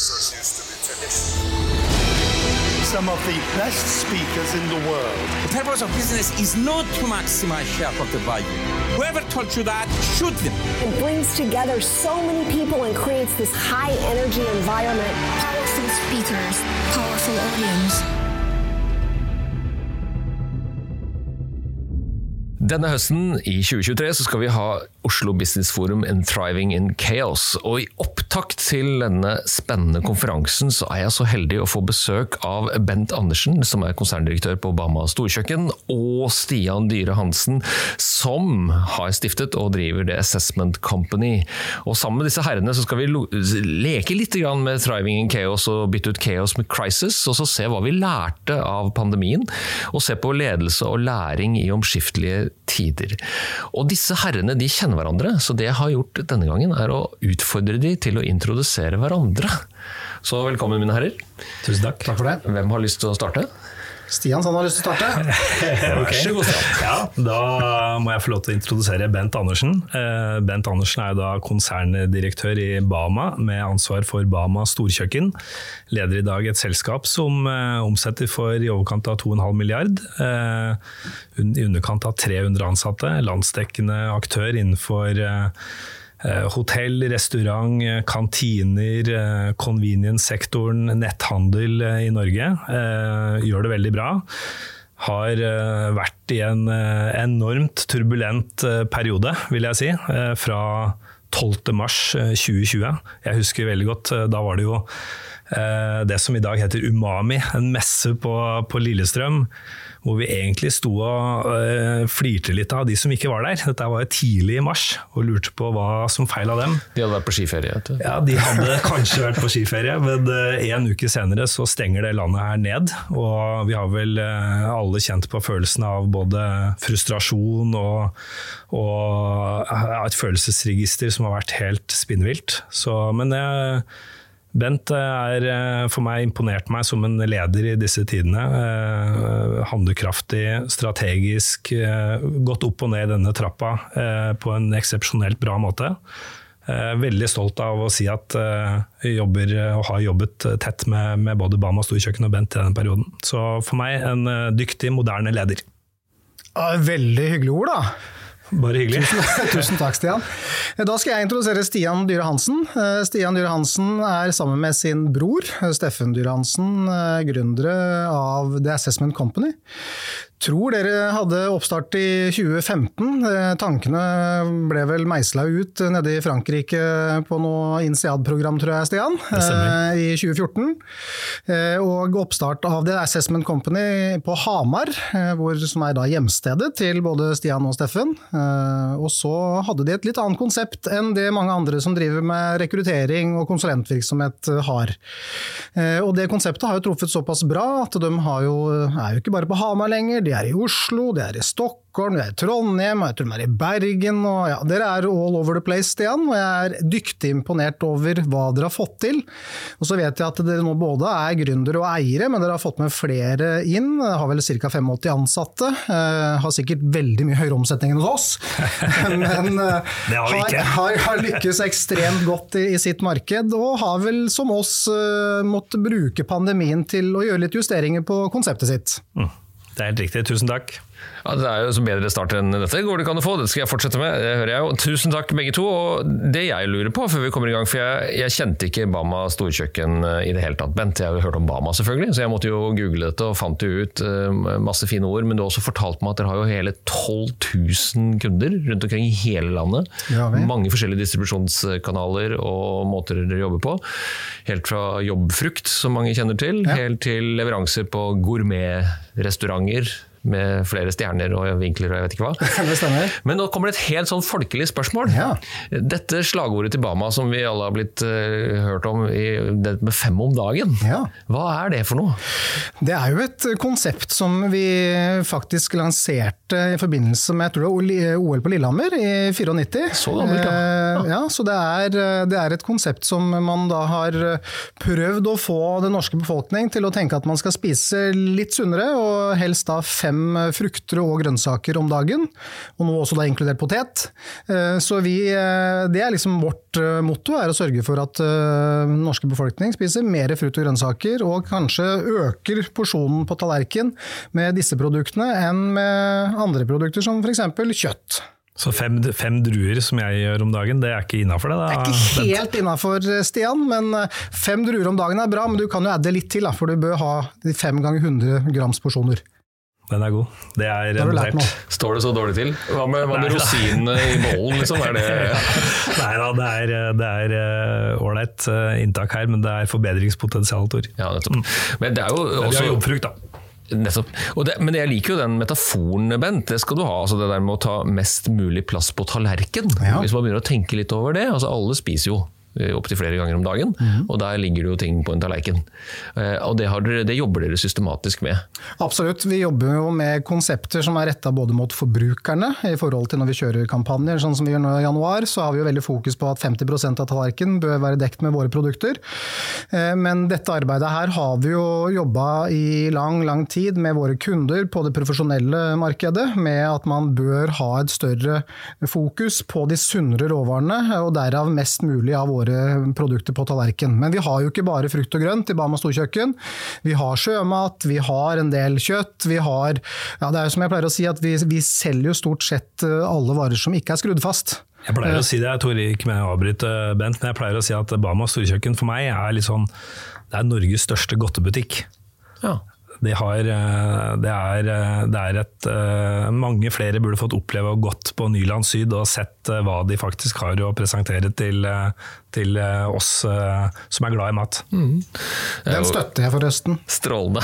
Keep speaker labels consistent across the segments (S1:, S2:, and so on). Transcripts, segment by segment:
S1: rehearsals used to be traditional.
S2: Some of the best speakers in the world.
S3: The purpose of business is not to maximize shareholder value. Whoever told you that shoot them.
S4: It brings together so many people and creates this high energy environment.
S5: Powerful speakers, powerful audience.
S6: Denne høsten i 2023 så skal vi ha Oslo Business Forum and Thriving in Chaos. Og i opptakt til denne spennende konferansen så er jeg så heldig å få besøk av Bent Andersen, som er konserndirektør på Obama Storkjøkken, og Stian Dyre Hansen, som har stiftet og driver The Assessment Company. Og sammen med disse herrene så skal vi leke litt med Thriving in Chaos og bytte ut Chaos med Crisis, og så se hva vi lærte av pandemien, og se på ledelse og læring i omskiftelige tider. Og disse herrene de kjenner hverandre, så det jeg har gjort denne gangen er å utfordre de til å introdusere hverandre. Så velkommen, mine herrer.
S7: Tusen takk.
S8: Takk for det.
S6: Hvem har lyst til å starte?
S8: Stian, han har lyst til å starte.
S6: Vær så god, Stian.
S7: Ja, da må jeg få lov til å introdusere Bent Andersen. Eh, Bent Andersen er da konserndirektør i Bama, med ansvar for Bama storkjøkken. Leder i dag et selskap som eh, omsetter for i overkant av 2,5 milliard. eh, I underkant av 300 ansatte. Landsdekkende aktør innenfor Hotell, restaurant, eh, kantiner, eh, convenience-sektoren, netthandel eh, i Norge. Eh, Gjør det veldig bra. Har eh, vært i en eh, enormt turbulent eh, periode, vil jeg si. eh, Fra 12. mars eh, 2020. Jeg husker veldig godt, eh, da var det jo eh, det som i dag heter Umami, en messe på, på Lillestrøm. Hvor vi egentlig sto og eh, flirte litt av de som ikke var der. Dette var tidlig i mars, og lurte på hva som feila dem.
S6: De hadde vært på skiferie. vet du.
S7: Ja, De hadde kanskje vært på skiferie, men eh, en uke senere så stenger det landet her ned. Og vi har vel eh, alle kjent på følelsen av både frustrasjon og, og et følelsesregister som har vært helt spinnvilt. Så, men jeg Bent er eh, for meg imponert meg som en leder i disse tidene. Eh, handlekraftig, strategisk, eh, gått opp og ned denne trappa eh, på en eksepsjonelt bra måte. Eh, Veldig stolt av å si at eh, jeg jobber og har jobbet tett med, med både Bama Storkjøkken og Bent i denne perioden. Så for meg en eh, dyktig, moderne leder.
S8: Veldig hyggelige ord, da.
S7: Bare hyggelig.
S8: Tusen takk, Stian. Da skal jeg introdusere Stian Dyre Hansen. Eh, Stian Dyre Hansen er sammen med sin bror Steffen Dyre Hansen eh, gründere av The Assessment Company. Tror dere hadde oppstart i 2015. Eh, Tankene ble vel meisla ut nede i Frankrike på noe INSEAD-program, tror jeg, Stian, eh, i 2014. Eh, Og oppstart av The Assessment Company på Hamar, eh, hvor, som er da hjemstedet til både Stian og Steffen. Eh, Og så hadde de et litt annet konsept enn det mange andre som driver med rekruttering og konsulentvirksomhet eh, har. Eh, Og det konseptet har jo truffet såpass bra at de jo, er jo ikke bare på Hamar lenger, de er i Oslo, de er i Stockholm, de er i Trondheim, jeg tror vi er i Bergen. Og ja, dere er all over the place, Stian, og jeg er dyktig imponert over hva dere har fått til. Og så vet jeg at dere nå både er gründere og eiere, men dere har fått med flere inn. Har vel ca. 85 ansatte. Eh, har sikkert veldig mye høyere omsetning enn hos oss, men eh,
S7: har
S8: har, har lykkes ekstremt godt i, i sitt marked, og har vel som oss eh, måttet bruke pandemien til å gjøre litt justeringer på konseptet sitt.
S7: Det er helt riktig. Tusen takk.
S6: Ja, Det er jo så bedre start enn dette går det ikke an å få, det skal jeg fortsette med. Det hører jeg jo. Tusen takk begge to. Og det jeg lurer på før vi kommer i gang, for jeg, jeg kjente ikke Bama storkjøkken eh, i det hele tatt, Bent. Jeg har jo hørt om Bama selvfølgelig, så jeg måtte jo google dette og fant jo ut eh, masse fine ord. Men du har også fortalt meg at dere har jo hele 12 000 kunder rundt omkring i hele landet.
S8: Ja.
S6: Mange forskjellige distribusjonskanaler og måter dere jobber på. Helt fra jobbfrukt, som mange kjenner til,
S8: Ja.
S6: helt til leveranser på gourmetrestauranter med flere stjerner og vinkler og jeg vet ikke hva.
S8: Det stemmer.
S6: Men nå kommer det et helt sånn folkelig spørsmål.
S8: Ja.
S6: Dette slagordet til Bama som vi alle har blitt uh, hørt om i det med fem om dagen.
S8: Ja.
S6: Hva er det for noe?
S8: Det er jo et konsept som vi faktisk lanserte i forbindelse med tror OL på Lillehammer i 94.
S6: Så gammelt, ja.
S8: Eh, ja, så det er, det er et konsept som man da har prøvd å få den norske befolkning til å tenke at man skal spise litt sunnere, og helst da fem fem frukter og grønnsaker om dagen, og nå også da inkludert potet. Eh, så vi, eh, det er liksom vårt eh, motto, er å sørge for at den norske befolkning spiser mer frukt og grønnsaker, og kanskje øker porsjonen på tallerken med disse produktene enn med andre produkter som f.eks. kjøtt.
S7: Så fem, fem, druer som jeg gjør om dagen, det er ikke innafor det?
S8: Da. Det er ikke helt innafor, Stian, men fem druer om dagen er bra. Men du kan jo adde litt til, da, for du bør ha fem ganger 100 grams porsjoner.
S7: Den er god. Det er notert.
S6: Står det så dårlig til? Hva med, hva med rosinene i bollen, liksom? Er det
S7: Nei da, det er ålreit uh, uh, inntak her, men det er forbedringspotensial, Tor.
S6: Ja, nettopp. Men det er jo også
S7: Vi har jobbfrukt, da.
S6: Nettopp. Det, men jeg liker jo den metaforen, Bent. Det skal du ha. Altså det der med å ta mest mulig plass på tallerken. Ja. Hvis man begynner å tenke litt over det. altså Alle spiser jo Eh, opptil flere ganger om dagen. Mm. Og der ligger det jo ting på en tallerken. Eh, og det, dere, det, jobber dere systematisk med?
S8: Absolutt. Vi jobber jo med konsepter som er retta både mot forbrukerne, i forhold til når vi kjører kampanjer, sånn som vi gjør nå i januar, så har vi jo veldig fokus på at 50% av tallerkenen bør være dekt med våre produkter. Eh, men dette arbeidet her har vi jo jobba i lang, lang tid med våre kunder på det profesjonelle markedet, med at man bør ha et større fokus på de sunnere råvarene, og derav mest mulig av våre våre produkter på tallerken. Men vi har jo ikke bare frukt og grønt i Bama storkjøkken. Vi har sjømat, vi har en del kjøtt. Vi har ja, Det er jo som jeg pleier å si, at vi, vi selger jo stort sett eh, alle varer som ikke er skrudd fast.
S7: Jeg pleier å si det, jeg tror ikke jeg avbryter avbryte Bent, men jeg pleier å si at Bama storkjøkken for meg er litt sånn Det er Norges største godtebutikk. Ja. De har, eh, det, er, eh, det er et Mange flere burde fått oppleve å gått på Nyland Syd og sett hva de faktisk har å presentere til, til eh, oss eh, som er glad i mat. Mm.
S8: Den støtter jeg forresten.
S6: Strålende.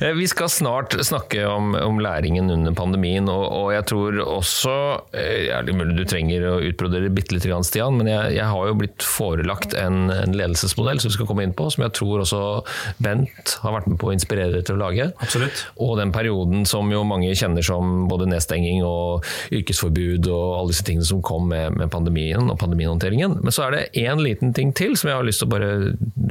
S6: Eh, vi skal snart snakke om, om læringen under pandemien, og, og, jeg tror også ja, Det er mulig du trenger å utbrodere bitte litt, Stian, men jeg, jeg, har jo blitt forelagt en, en, ledelsesmodell som vi skal komme inn på, som jeg tror også Bent har vært med på å inspirere til å lage.
S7: Absolutt.
S6: Og den perioden som jo mange kjenner som både nedstenging og yrkesforbud og alle disse tingene som kom med, med pandemien og pandemihåndteringen. Men så er det én liten ting til som jeg har lyst til å bare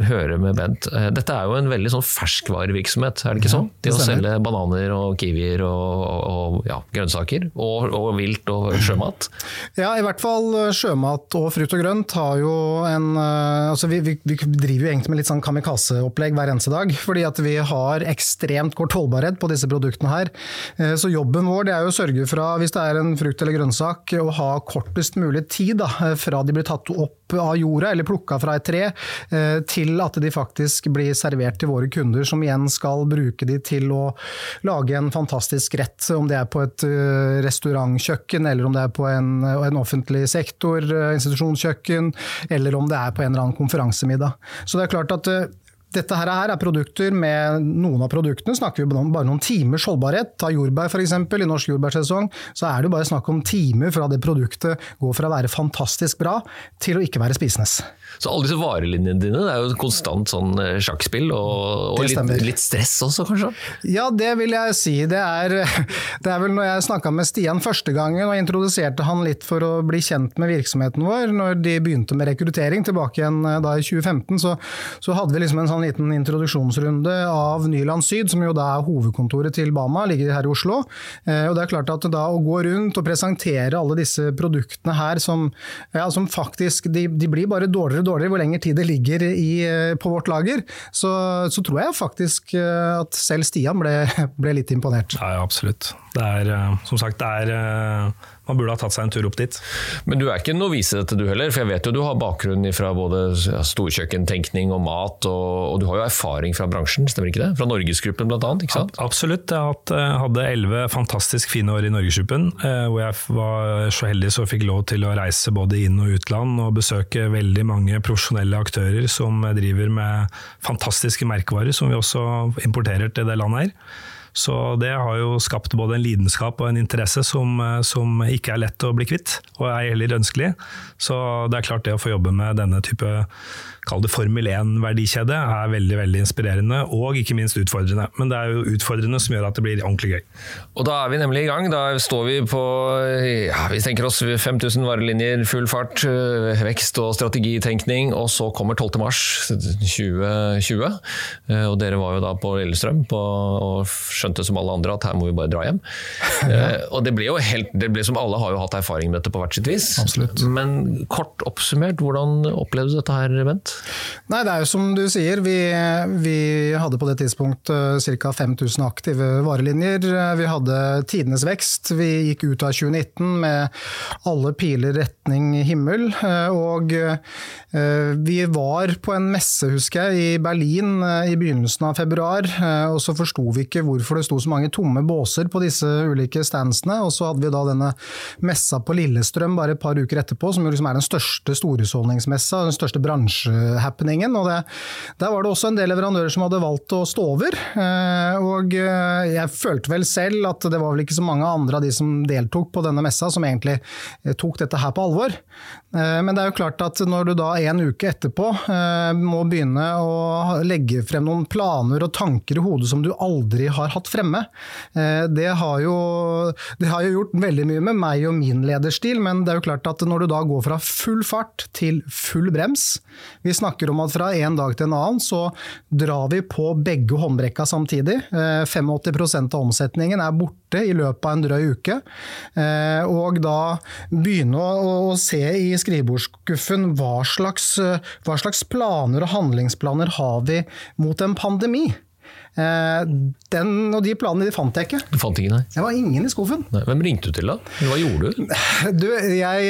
S6: høre med Bent. Eh, dette er jo en veldig sånn ferskvarevirksomhet, er det ikke sånn? Det å selge bananer og kiwier og, og, ja, grønnsaker. Og, og, vilt og sjømat.
S8: Ja, i hvert fall eh, sjømat og frukt og grønt har jo en eh, altså vi, vi, vi driver jo egentlig med litt sånn kamikaze-opplegg hver eneste dag. Fordi at vi har ekstremt kort holdbarhet på disse produktene her. Så jobben vår det er jo å sørge for, hvis det er en frukt eller grønnsak, å ha kortest mulig tid da, fra de blir tatt opp av jorda eller plukka fra et tre, eh, til at de faktisk blir servert til våre kunder, som igjen skal bruke de til å lage en fantastisk rett. Om det er på et eh, restaurantkjøkken, eller om det er på en, en offentlig sektor, eh, institusjonskjøkken, eller om det er på en eller annen konferansemiddag. Så det er klart at dette her er produkter med Noen av produktene snakker vi om bare noen timers holdbarhet. Ta jordbær f.eks. I norsk jordbærsesong så er det jo bare snakk om timer fra det produktet går fra å være fantastisk bra til å ikke være spisende.
S6: Så alle disse varelinjene dine det er jo et konstant sånn eh, sjakkspill, og, og litt, litt, stress også, kanskje?
S8: Ja, det vil jeg si. Det er, det er vel når jeg snakka med Stian første gangen og introduserte han litt for å bli kjent med virksomheten vår, når de begynte med rekruttering tilbake igjen eh, da i 2015, så, så hadde vi liksom en sånn liten introduksjonsrunde av Nyland Syd, som jo da er hovedkontoret til Bama, ligger her i Oslo. Eh, og det er klart at da å gå rundt og presentere alle disse produktene her som, ja, som faktisk de, de, blir bare dårligere og dårligere hvor lenger tid det ligger i, eh, på vårt lager, så, så, tror jeg faktisk eh, at selv Stian ble, ble litt imponert.
S7: Ja, absolutt. Det er som sagt det er man burde ha tatt seg en tur opp dit.
S6: Men du er ikke novise dette du heller, for jeg vet jo du har bakgrunn fra både storkjøkkentenkning og mat, og, og, du har jo erfaring fra bransjen, stemmer ikke det? Fra Norgesgruppen bl.a.? ikke sant?
S7: Absolutt. Jeg eh, hadde elleve fantastisk fine år i Norgesgruppen, eh, hvor jeg var så heldig så fikk lov til å reise både inn- og utland og besøke veldig mange profesjonelle aktører som driver med fantastiske merkevarer, som vi også importerer til det landet her. Så det har jo skapt både en lidenskap og en interesse som, eh, som, ikke er lett å bli kvitt, og er heller ønskelig. Så det er klart det å få jobbe med denne type kall det Formel 1-verdikjede, er veldig veldig inspirerende og ikke minst utfordrende. Men det er jo utfordrende som gjør at det blir ordentlig gøy.
S6: Og da er vi nemlig i gang. Da står vi på ja, vi tenker oss 5000 varelinjer, full fart, øh, vekst og strategitenkning, og så kommer 12. mars 2020. Eh, Og dere var jo da på Lillestrøm på, og skjønte som alle andre at her må vi bare dra hjem. Eh, Og det ble jo helt, det ble som alle har jo hatt erfaring med dette på hvert sitt vis.
S8: Absolutt.
S6: Men kort oppsummert, hvordan opplevde du dette her, Bent?
S8: Nei, det er jo som du sier, vi, vi hadde på det tidspunkt ca. 5000 aktive varelinjer. Vi hadde tidenes vekst. Vi gikk ut av 2019 med alle piler retning himmel. Og eh, vi var på en messe, husker jeg, i Berlin eh, i begynnelsen av februar. eh, Og så forsto vi ikke hvorfor det sto så mange tomme båser på disse ulike standsene. Og så hadde vi da denne messa på Lillestrøm bare et par uker etterpå, som liksom er den største storhusholdningsmessa, den største bransjehappeningen. Og det, der var det også en del leverandører som hadde valgt å stå over. Eh, Og eh, jeg følte vel selv at det var vel ikke så mange andre av de som deltok på denne messa som egentlig eh, tok dette her på alvor. Men det er jo klart at når du da en uke etterpå må begynne å legge frem noen planer og tanker i hodet som du aldri har hatt fremme, det har jo, det har jo gjort veldig mye med meg og min lederstil, men det er jo klart at når du da går fra full fart til full brems Vi snakker om at fra en dag til en annen så drar vi på begge håndbrekka samtidig. Eh, 85 av omsetningen er borte i løpet av en drøy uke. Eh, Og da begynne å se i skrivebordsskuffen hva slags, eh, hva slags planer og handlingsplaner har vi mot en pandemi. Eh, Den, og de planene de fant jeg ikke.
S6: Du fant ingen, nei?
S8: Det var ingen i skuffen.
S6: nei. Hvem ringte du til da? Hva gjorde du?
S8: Du, jeg,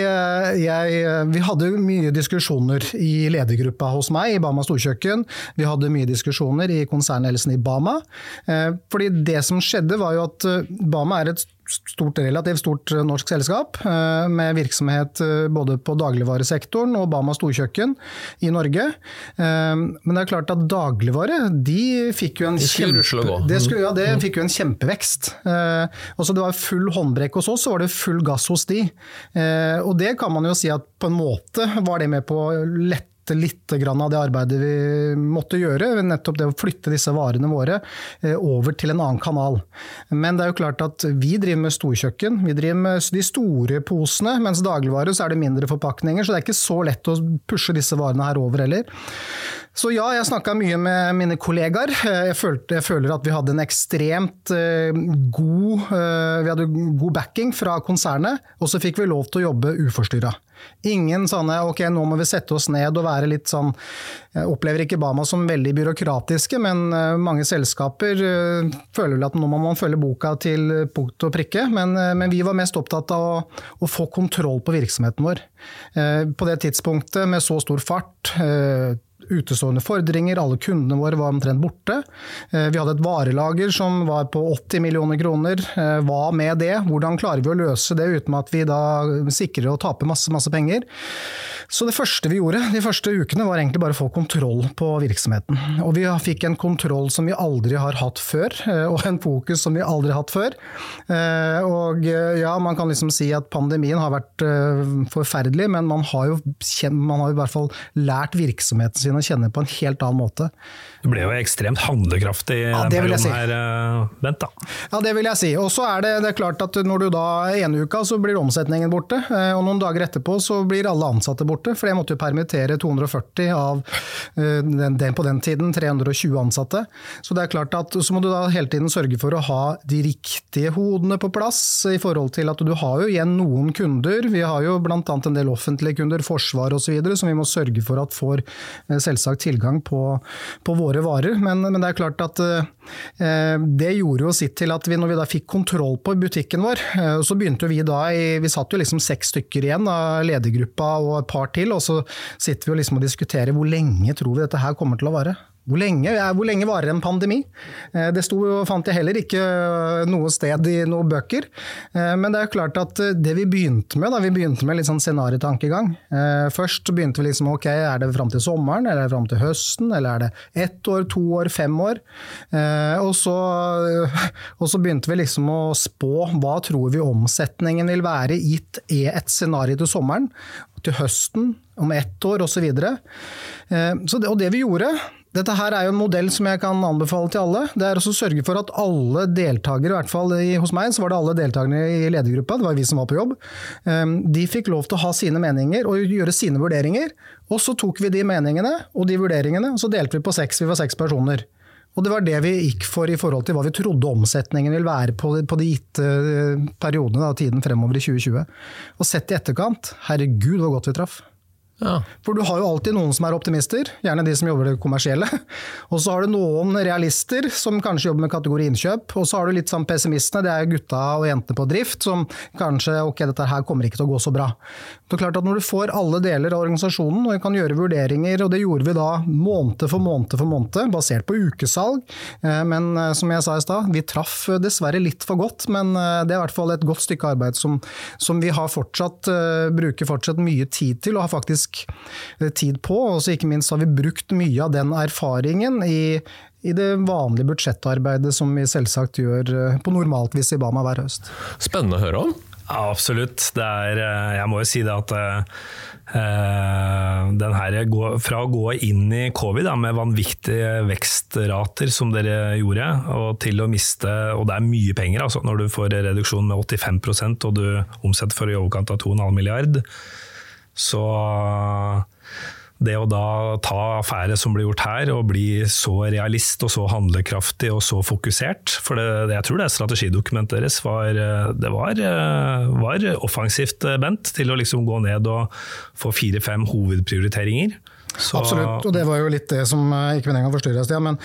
S8: jeg, vi hadde mye diskusjoner i ledergruppa hos meg i Bama storkjøkken. Vi hadde mye diskusjoner i konsernledelsen i Bama. Eh, Fordi det som skjedde var jo at eh, Bama er et stort, relativt stort eh, norsk selskap eh, med virksomhet eh, både på dagligvaresektoren og Bama storkjøkken i Norge. Men det er klart at dagligvare de fikk jo en
S6: og gå.
S8: det, skulle, ja, det fikk jo en kjempevekst. Også det var full håndbrekk hos oss, så var det full gass hos de. Og det kan man jo si at på en måte var det med på å lette litt av det arbeidet vi måtte gjøre, nettopp det å flytte disse varene våre eh, over til en annen kanal. Men det er jo klart at vi driver med storkjøkken, vi driver med de store posene, mens dagligvare så er det mindre forpakninger, så det er ikke så lett å pushe disse varene her over heller. Så ja, jeg snakka mye med mine kollegaer. Jeg, følte, jeg føler at vi hadde en ekstremt eh, god, eh, vi hadde god backing fra konsernet, og så fikk vi lov til å jobbe uforstyrra. Ingen sånne ok, nå må vi sette oss ned og være litt sånn Jeg opplever ikke Bama som veldig byråkratiske, men eh, mange selskaper eh, føler vel at nå må man følge boka til punkt og prikke. Men, eh, men vi var mest opptatt av å, å få kontroll på virksomheten vår. Eh, På det tidspunktet, med så stor fart, eh, utestående fordringer, alle kundene våre var omtrent borte. Eh, Vi hadde et varelager som var på 80 millioner kroner. Eh, Hva med det? Hvordan klarer vi å løse det uten at vi da sikrer å tape masse, masse penger? Så det første vi gjorde de første ukene var egentlig bare å få kontroll på virksomheten. Og vi fikk en kontroll som vi aldri har hatt før, eh, og en fokus som vi aldri har hatt før. Og ja, man kan liksom si at pandemien har vært forferdelig, men man har jo, man har i hvert fall lært virksomheten sin å kjenne på en helt annen måte.
S7: Du ble jo ekstremt handlekraftig i
S8: Ja,
S7: den perioden
S8: si.
S7: her, eh, Bent. da.
S8: Ja, det vil jeg si. Og så er det, det er klart at når du da ene uka så blir omsetningen borte, eh, og noen dager etterpå så blir alle ansatte borte, for jeg måtte jo permittere 240 av eh, den, den, på den tiden 320 ansatte. Så det er klart at så må du da hele tiden sørge for å ha de riktige hodene på plass, i forhold til at du har jo igjen noen kunder. Vi har jo bl.a. en del offentlige kunder, forsvar osv., som vi må sørge for at får selvsagt tilgang på, på våre varer. Men, men det er klart at eh, det gjorde jo sitt til at vi, når vi da fikk kontroll på butikken vår, eh, så begynte vi da i, Vi satt jo liksom seks stykker igjen av ledergruppa og et par til, og så sitter vi jo liksom og diskuterer hvor lenge tror vi dette her kommer til å vare. Hvor lenge, hvor lenge varer en pandemi? Eh, Det sto, fant jeg heller ikke eh, noe sted i noen bøker. Eh, Men det er jo klart at det vi begynte med, da, vi begynte med litt sånn scenariotankegang. Først begynte vi liksom ok, er det fram til sommeren, eller er det fram til høsten, eller er det ett år, to år, fem år? Og så, og så begynte vi liksom å spå hva tror vi omsetningen vil være gitt i et scenario til sommeren. til høsten, om ett år osv. Og det vi gjorde dette her er jo en modell som jeg kan anbefale til alle. Det er å sørge for at alle deltakere, i hvert fall hos meg, så var det alle deltakerne i ledergruppa, det var vi som var på jobb, de fikk lov til å ha sine meninger og gjøre sine vurderinger. Og så tok vi de meningene og de vurderingene, og så delte vi på seks, vi var seks personer. Og det var det vi gikk for i forhold til hva vi trodde omsetningen vil være på, de gitte periodene, av tiden fremover i 2020. Og sett i etterkant, herregud hvor godt vi traff.
S6: Ja.
S8: For du har jo alltid noen som er optimister, gjerne de som jobber det kommersielle. Og så har du noen realister som kanskje jobber med kategori innkjøp. Og så har du litt sånn pessimistene, det er gutta og jentene på drift som kanskje ok, dette her kommer ikke til å gå så bra. Det er klart at Når du får alle deler av organisasjonen og kan gjøre vurderinger, og det gjorde vi da måned for måned for måned, basert på ukesalg. Eh, men eh, som jeg sa i stad, vi traff dessverre litt for godt, men eh, det er i hvert fall et godt stykke arbeid som, som vi har fortsatt, bruker fortsatt mye tid til, og har faktisk tid på. Og ikke minst har vi brukt mye av den erfaringen i, i det vanlige budsjettarbeidet som vi selvsagt gjør på normalt vis i Bama hver høst.
S6: Spennende å høre om.
S7: Ja, absolutt. Er, jeg må jo si det at den her, fra å gå inn i covid da, med vanvittige vekstrater som dere gjorde, og til å miste Og det er mye penger altså, når du får reduksjon med 85% og du omsetter for i overkant av 2,5 milliard. Så det å da ta affære som blir gjort her, og bli så realist og så handlekraftig og så fokusert For det, jeg tror det strategidokumentet deres var, det var, var offensivt, Bent, til å liksom gå ned og få fire-fem hovedprioriteringer.
S8: Så... Absolutt, og det var jo litt det som ikke ikke meningen å forstyrre Stian. Men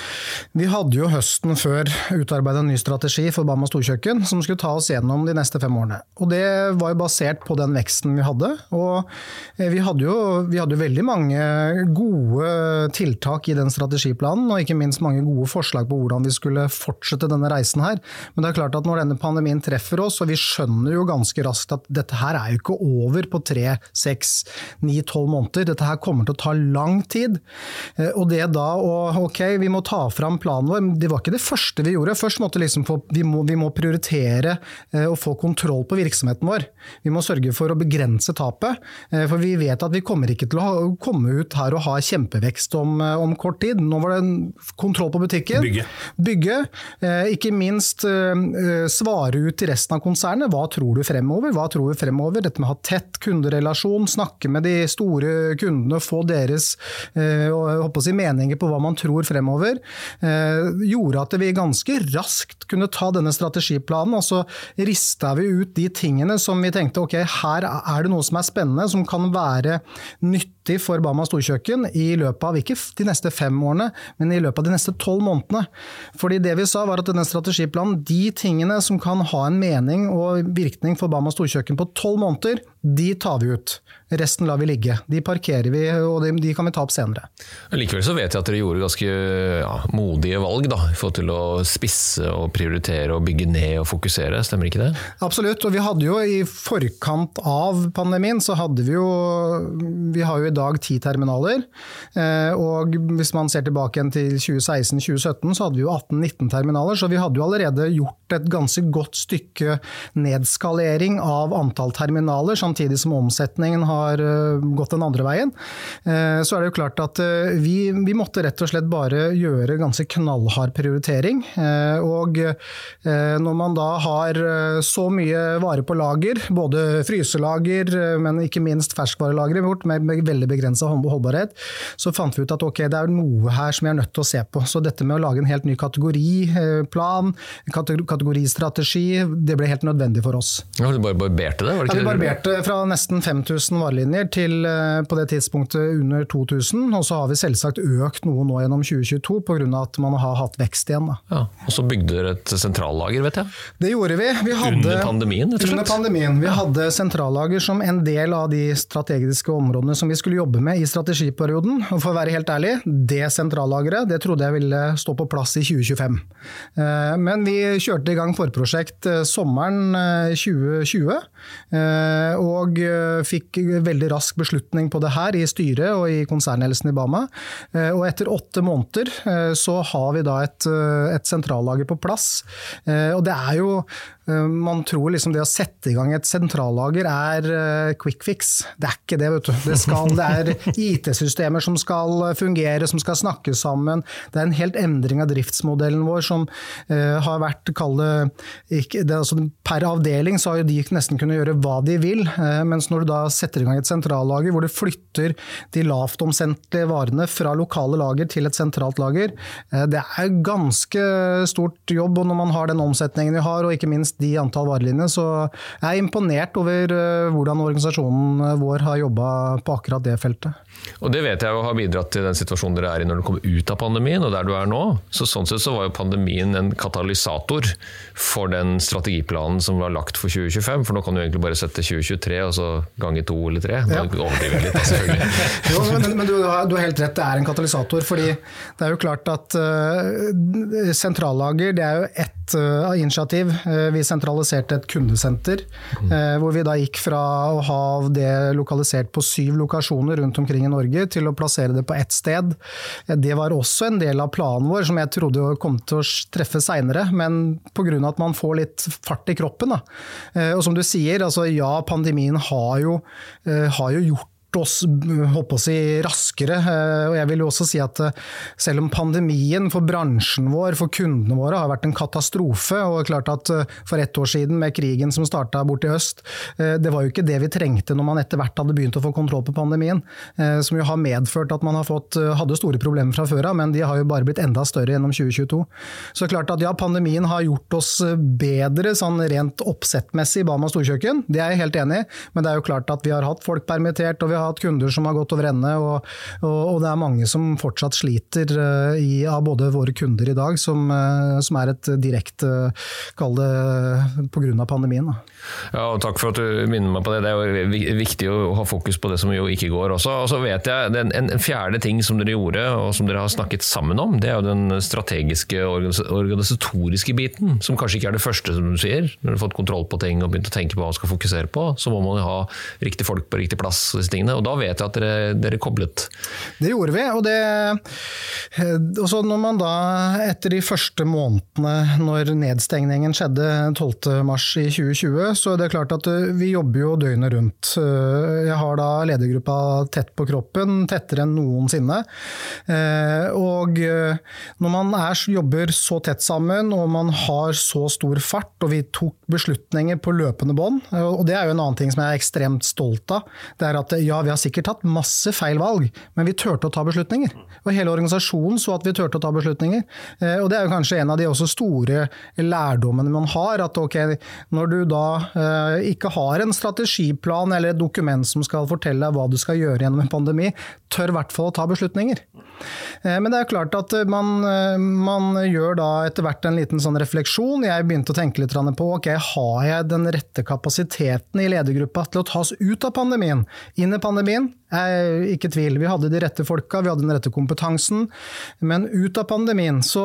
S8: vi hadde jo høsten før utarbeidet en ny strategi for Bama storkjøkken som skulle ta oss gjennom de neste fem årene. Og det var jo basert på den veksten vi hadde. Og eh, vi hadde jo, vi hadde jo veldig mange gode tiltak i den strategiplanen, og ikke minst mange gode forslag på hvordan vi skulle fortsette denne reisen her. Men det er klart at når denne pandemien treffer oss, og vi skjønner jo ganske raskt at dette her er jo ikke over på tre, seks, ni, tolv måneder. Dette her kommer til å ta lang lang tid. Eh, og det da å ok, vi må ta fram planen vår, det var ikke det første vi gjorde. Først måtte liksom få, vi, må, vi må prioritere å eh, få kontroll på virksomheten vår. Vi må sørge for å begrense tapet. Eh, for vi vet at vi kommer ikke til å komme ut her og ha kjempevekst om, om kort tid. Nå var det kontroll på butikken.
S7: Bygge.
S8: Bygge. Ikke minst svare ut til resten av konsernet. Hva tror du fremover? Hva tror vi fremover? Dette med å ha tett kunderelasjon, snakke med de store kundene, få deres Eh, og si, meninger på hva man tror fremover, eh, gjorde at vi ganske raskt kunne ta denne strategiplanen, og så rista vi ut de tingene som vi tenkte ok, her er det noe som er spennende, som kan være nyttig for Bama storkjøkken i løpet av ikke de neste fem årene, men i løpet av de neste tolv månedene. Fordi det vi sa var at denne strategiplanen, de tingene som kan ha en mening og virkning for Bama storkjøkken på tolv måneder, de tar vi ut. Resten lar vi ligge. De parkerer vi, og de, de kan vi ta opp senere.
S6: Likevel så vet jeg at dere gjorde ganske ja, modige valg da, i forhold til å spisse og prioritere og bygge ned og fokusere, stemmer ikke det?
S8: Absolutt, og vi hadde jo i forkant av pandemien så hadde vi jo Vi har jo i dag ti terminaler. Eh, og hvis man ser tilbake igjen til 2016-2017 så hadde vi jo 18-19 terminaler, så vi hadde jo allerede gjort et ganske godt stykke nedskalering av antall terminaler, samtidig som omsetningen har eh, gått den andre veien, eh, så er det jo klart at vi, vi måtte rett og slett bare gjøre ganske knallhard prioritering. Og når man da har så mye vare på lager, både fryselager, men ikke minst ferskvarelageret vårt med veldig begrensa holdbarhet, så fant vi ut at ok, det er noe her som vi er nødt til å se på. Så dette med å lage en helt ny kategoriplan, kategoristrategi, det ble helt nødvendig for oss.
S6: Ja, du bare barberte det? Var det
S8: ikke ja, vi barberte fra nesten 5000 varelinjer til eh, på det tidspunktet under 2000. Og så har vi selvsagt økt noe nå gjennom 2022 pga. at man har hatt vekst igjen.
S6: Ja, og så bygde dere et sentrallager, vet jeg?
S8: Det gjorde vi. vi hadde,
S6: under pandemien, rett og
S8: slett? Under pandemien. Vi hadde sentrallager som en del av de strategiske områdene som vi skulle jobbe med i strategiperioden. Og for å være helt ærlig, det sentrallageret det trodde jeg ville stå på plass i 2025. Eh, men vi kjørte i gang forprosjekt eh, sommeren 2020, og fikk veldig rask beslutning på det her i styret og i konsernledelsen i Bama. Eh, og etter åtte måneder eh, så har vi da et, eh, et sentrallager på plass. Og det er jo eh, man tror liksom det å sette i gang et sentrallager er eh, quick fix. Det er ikke det, vet du. Det, skal, det er IT-systemer som skal fungere, som skal snakke sammen. Det er en helt endring av driftsmodellen vår som uh, har vært, kall altså, Per avdeling så har jo de nesten kunnet gjøre hva de vil, mens når du da setter i gang et sentrallager hvor du flytter de lavt omsendte varene fra lokale lager til et sentralt lager, det er ganske stort jobb. og Når man har den omsetningen vi har, og ikke minst de antall varelinjer, så jeg er imponert over hvordan organisasjonen vår har jobba på akkurat det feltet.
S6: Og Det vet jeg jo har bidratt til den situasjonen dere er i når dere kommer ut av pandemien, og der du er nå. Så Sånn sett så var jo pandemien en katalysator for den strategiplanen som var lagt for 2025. For nå kan du egentlig bare sette 2023 og så gange to eller tre. Nå ja. overdriver litt, selvfølgelig.
S8: jo, men, men du, du, har, helt rett, det er en katalysator. fordi det er jo klart at uh, sentrallager det er jo ett uh, initiativ. Uh, vi sentraliserte et kundesenter, mm. hvor vi da gikk fra å ha det lokalisert på syv lokasjoner rundt omkring i Norge, til å plassere det på ett sted. Det var også en del av planen vår, som jeg trodde kom til å treffe seinere, men pga. at man får litt fart i kroppen. Da. Eh, og som du sier, altså ja, pandemien har jo, eh, har jo gjort oss håper å si, raskere. Eh, og jeg vil jo også si at eh, selv om pandemien for bransjen vår, for kundene våre, har vært en katastrofe, og klart at eh, for ett år siden med krigen som starta borti øst, det var jo ikke det vi trengte når man etter hvert hadde begynt å få kontroll på pandemien. Som jo har medført at man har fått, hadde store problemer fra før av, men de har jo bare blitt enda større gjennom 2022. Så klart at ja, pandemien har gjort oss bedre sånn rent oppsettmessig i Bama storkjøkken, det er jeg helt enig i, men det er jo klart at vi har hatt folk permittert, og vi hatt kunder som har gått over ende, og, og, og, det er mange som fortsatt sliter uh, i, av både våre kunder i dag, som, uh, som er et direkte, kall det pga. pandemien. Da.
S6: Ja, og Takk for at du minner meg på det. Det er jo viktig å ha fokus på det som jo ikke går også. Og så vet jeg, En, en fjerde ting som dere gjorde, og som dere har snakket sammen om, det er jo den strategiske, organisatoriske biten. Som kanskje ikke er det første, som du sier. Når du har fått kontroll på ting og begynt å tenke på hva man skal fokusere på, så må man jo ha riktig folk på riktig plass. disse tingene, og Da vet jeg at dere, dere koblet.
S8: Det gjorde vi. og det, og så når man da, etter de første månedene når nedstengningen skjedde 12.3 i 2020, så er det klart at eh, vi jobber jo døgnet rundt. Eh, jeg har da ledergruppa tett på kroppen, tettere enn noensinne. Eh, og når man er, jobber så tett sammen, og man har så stor fart, og vi tok beslutninger på løpende bånd, og det er jo en annen ting som jeg er ekstremt stolt av, det er at vi har sikkert tatt masse feil valg, men vi turte å ta beslutninger. Og hele organisasjonen så at vi turte å ta beslutninger. Og det er jo kanskje en av de også store lærdommene man har, at ok, når du da Eh, ikke har en strategiplan eller et dokument som skal fortelle deg hva du skal gjøre gjennom en pandemi, tør i hvert fall å ta beslutninger. Eh, men det er klart at man, eh, man gjør da etter hvert en liten sånn refleksjon. Jeg begynte å tenke litt på ok, har jeg den rette kapasiteten i ledergruppa til å tas ut av pandemien, inn i pandemien? pandemien. Ikke tvil, vi hadde de rette folka, vi hadde den rette kompetansen. Men ut av pandemien så,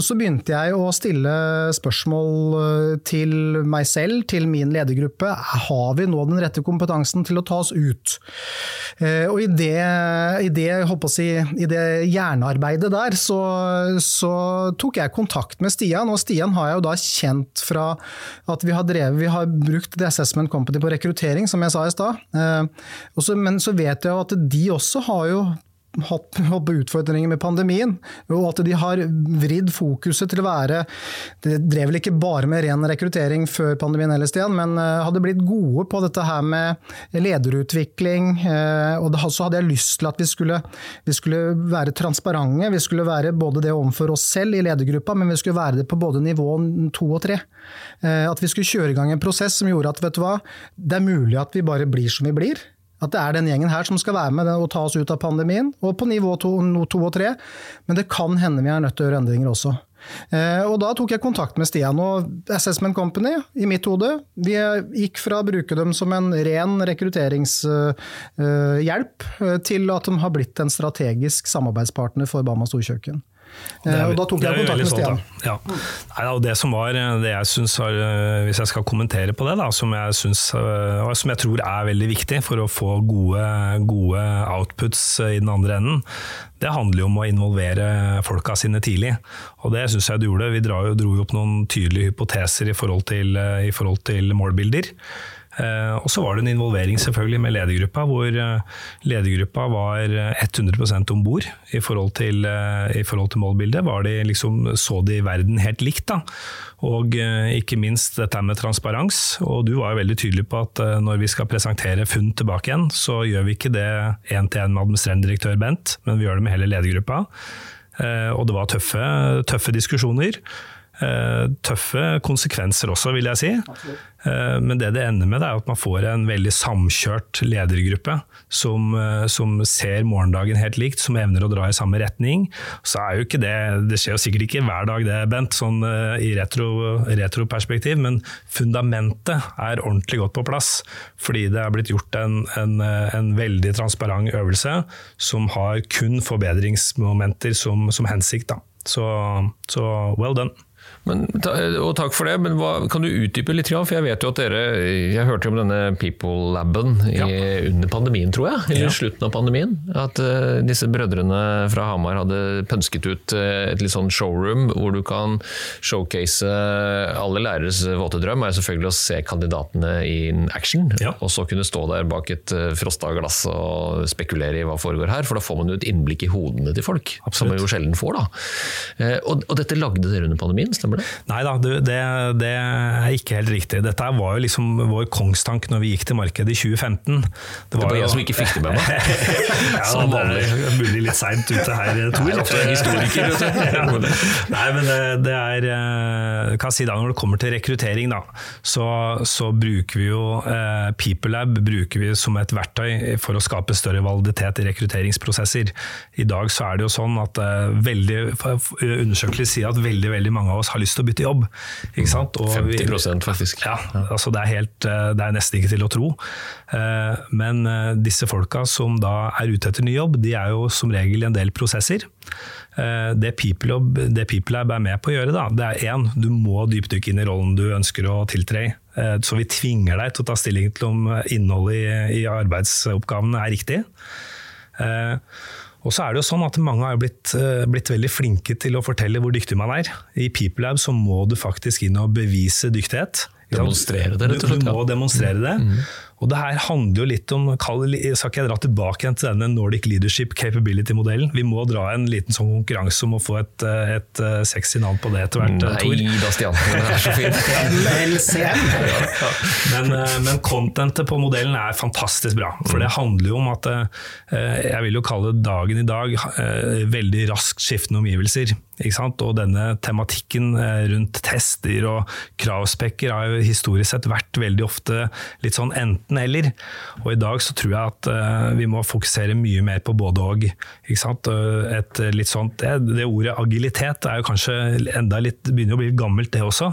S8: så, begynte jeg å stille spørsmål eh, til meg selv, til min ledergruppe. Har vi nå den rette kompetansen til å ta oss ut? Eh, og i det, i det, si, i det hjernearbeidet der, så, så, tok jeg kontakt med Stian. Og Stian har jeg jo da kjent fra at vi har drevet, vi har brukt The Assessment Company på rekruttering, som jeg sa i stad. Eh, men så vet vet jeg at de også har jo hatt utfordringer med pandemien, og at de har vridd fokuset til å være Det drev vel ikke bare med ren rekruttering før pandemien ellers men eh, hadde blitt gode på dette her med lederutvikling. Eh, og så hadde jeg lyst til at vi skulle, vi skulle være transparente. Vi skulle være både det overfor oss selv i ledergruppa, men vi skulle være det på både nivå to og tre. Eh, at vi skulle kjøre i gang en prosess som gjorde at vet du hva, det er mulig at vi bare blir som vi blir. At det er den gjengen her som skal være med og ta oss ut av pandemien, og på nivå to, to og tre. Men det kan hende vi er nødt til å gjøre endringer også. Eh, og Da tok jeg kontakt med Stian og Assessment Company i mitt hode. Vi gikk fra å bruke dem som en ren rekrutteringshjelp eh, eh, til at de har blitt en strategisk samarbeidspartner for Bama Storkjøkken. Eh, og da tok jeg kontakt med Stian.
S7: Ja. Nei, da, og det som var det jeg synes Hvis jeg skal kommentere på det, da, som, jeg synes, som jeg tror er veldig viktig for å få gode, gode outputs i den andre enden, det handler jo om å involvere folka sine tidlig. Og det syns jeg du gjorde. Vi dro jo, opp noen tydelige hypoteser i forhold til, i forhold til målbilder. Eh, og så var det en involvering selvfølgelig med ledergruppa, hvor eh, ledergruppa var 100 om bord i, forhold til, eh, i forhold til målbildet. De liksom, så de verden helt likt, da. Og eh, ikke minst dette med transparens. Og du var jo veldig tydelig på at eh, når vi skal presentere funn tilbake igjen, så gjør vi ikke det én til én med administrerende direktør Bent, men vi gjør det med hele ledergruppa. Eh, og det var tøffe, tøffe diskusjoner. Eh, tøffe konsekvenser også, vil jeg si. Eh, Men det det ender med, er at man får en veldig samkjørt ledergruppe som, eh, som ser morgendagen helt likt, som evner å dra i samme retning. Så er jo ikke det Det skjer jo sikkert ikke hver dag, det, Bent, sånn i retro- retroperspektiv, men fundamentet er ordentlig godt på plass. Fordi det er blitt gjort en, en, en veldig transparent øvelse som har kun forbedringsmomenter som, som hensikt. Da. Så, så well done.
S6: Men, og takk for det, men hva, kan du utdype litt? For jeg vet jo at dere Jeg hørte om denne People Laben ja. under pandemien, tror jeg. Eller
S7: Ja.
S6: i slutten av pandemien. At uh, disse brødrene fra Hamar hadde pønsket ut eh, et litt sånn showroom hvor du kan showcase Alle læreres våte drøm er selvfølgelig å se kandidatene in action.
S7: Ja.
S6: Og så kunne stå der bak et frosta glass og spekulere i hva foregår her. For da får man jo et innblikk i hodene til folk. Som man jo sjelden får, da. Uh, og, og dette lagde dere under pandemien, stemmer det?
S7: Nei da, det, det er ikke helt riktig. Dette var jo liksom vår kongstank når vi gikk til markedet i 2015. Det
S6: var
S7: jo-
S6: jeg som ikke fikk det med meg.
S7: ja,
S6: Som
S7: det
S6: vanlig.
S7: mulig litt seint ute her, Tor.
S6: Jeg er ofte historiker, vet du.
S7: Nei, men det, det er Hva kan jeg si da, Når det kommer til rekruttering, da, så, så bruker vi jo eh, PeopleLab bruker vi som et verktøy for å skape større validitet i rekrutteringsprosesser. I dag så er det jo sånn at eh, veldig, undersøkelser sier at veldig veldig mange av oss har lyst til å bytte jobb. Ikke sant? Og
S6: 50% faktisk.
S7: ja, altså det er, helt, eh, det er nesten ikke til å tro. Eh, Men eh, disse folka som da er ute etter ny jobb, de er jo som regel i en del prosesser. Det PeopleLab, people er med på å gjøre, da, det er én, du må dypdykke inn i rollen du ønsker å tiltre. i. Så vi tvinger deg til å ta stilling til om innholdet i, i arbeidsoppgavene er riktig. Og så er det jo sånn at Mange har blitt, eh, blitt veldig flinke til å fortelle hvor dyktig man er. I PeopleLab så må du faktisk inn og bevise dyktighet.
S6: Demonstrere det, rett og slett,
S7: Du, du må demonstrere det. Og det her handler jo litt om Skal ikke jeg dra tilbake igjen til denne Nordic Leadership Capability-modellen? Vi må dra en liten sånn konkurranse om å få et, eh, et eh, sexy navn på det etter hvert. eh, Tor.
S6: Nei da, Stian. Det er så fint.
S7: Men, men contentet på modellen er fantastisk bra. For det handler jo om at jeg vil jo kalle dagen i dag veldig raskt skiftende omgivelser. Ikke sant? Og denne tematikken rundt tester og kravspekker har jo historisk sett vært veldig ofte litt sånn enten-eller. Og i dag så tror jeg at uh, vi må fokusere mye mer på både og. Ikke sant? Et litt sånt, det, det ordet agilitet er jo kanskje enda litt, begynner å bli gammelt det også,